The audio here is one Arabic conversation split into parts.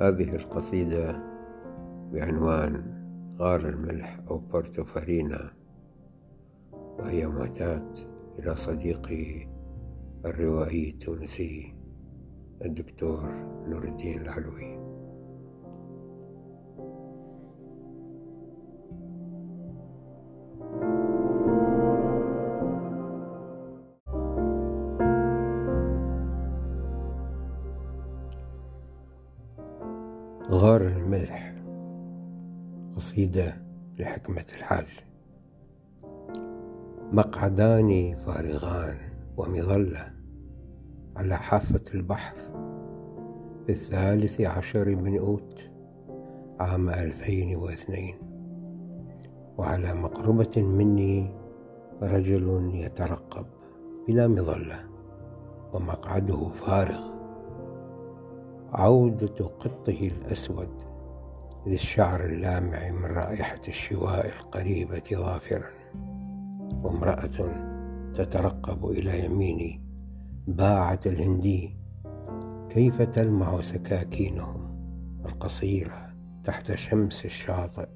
هذه القصيدة بعنوان غار الملح أو بورتو فارينا وهي معتاد إلى صديقي الروائي التونسي الدكتور نور الدين العلوي. غار الملح قصيدة لحكمة الحال. مقعدان فارغان ومظلة على حافة البحر في الثالث عشر من أوت عام ألفين واثنين. وعلى مقربة مني رجل يترقب بلا مظلة ومقعده فارغ. عودة قطه الأسود ذي الشعر اللامع من رائحة الشواء القريبة ظافرا. وامرأة تترقب إلى يميني باعة الهندي كيف تلمع سكاكينهم القصيرة تحت شمس الشاطئ؟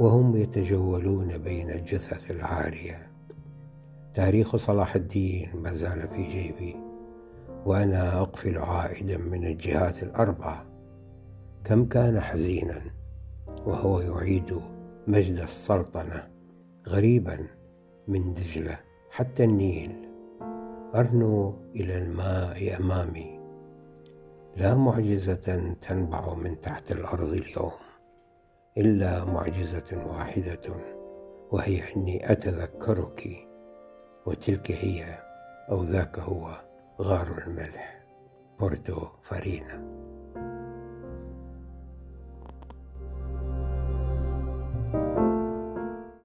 وهم يتجولون بين الجثث العارية. تاريخ صلاح الدين ما زال في جيبي. وأنا أقفل عائدا من الجهات الأربعة. كم كان حزينا وهو يعيد مجد السلطنة غريبا من دجلة حتى النيل. أرنو إلى الماء أمامي. لا معجزة تنبع من تحت الأرض اليوم إلا معجزة واحدة وهي أني أتذكرك وتلك هي أو ذاك هو. غار الملح بورتو فارينا.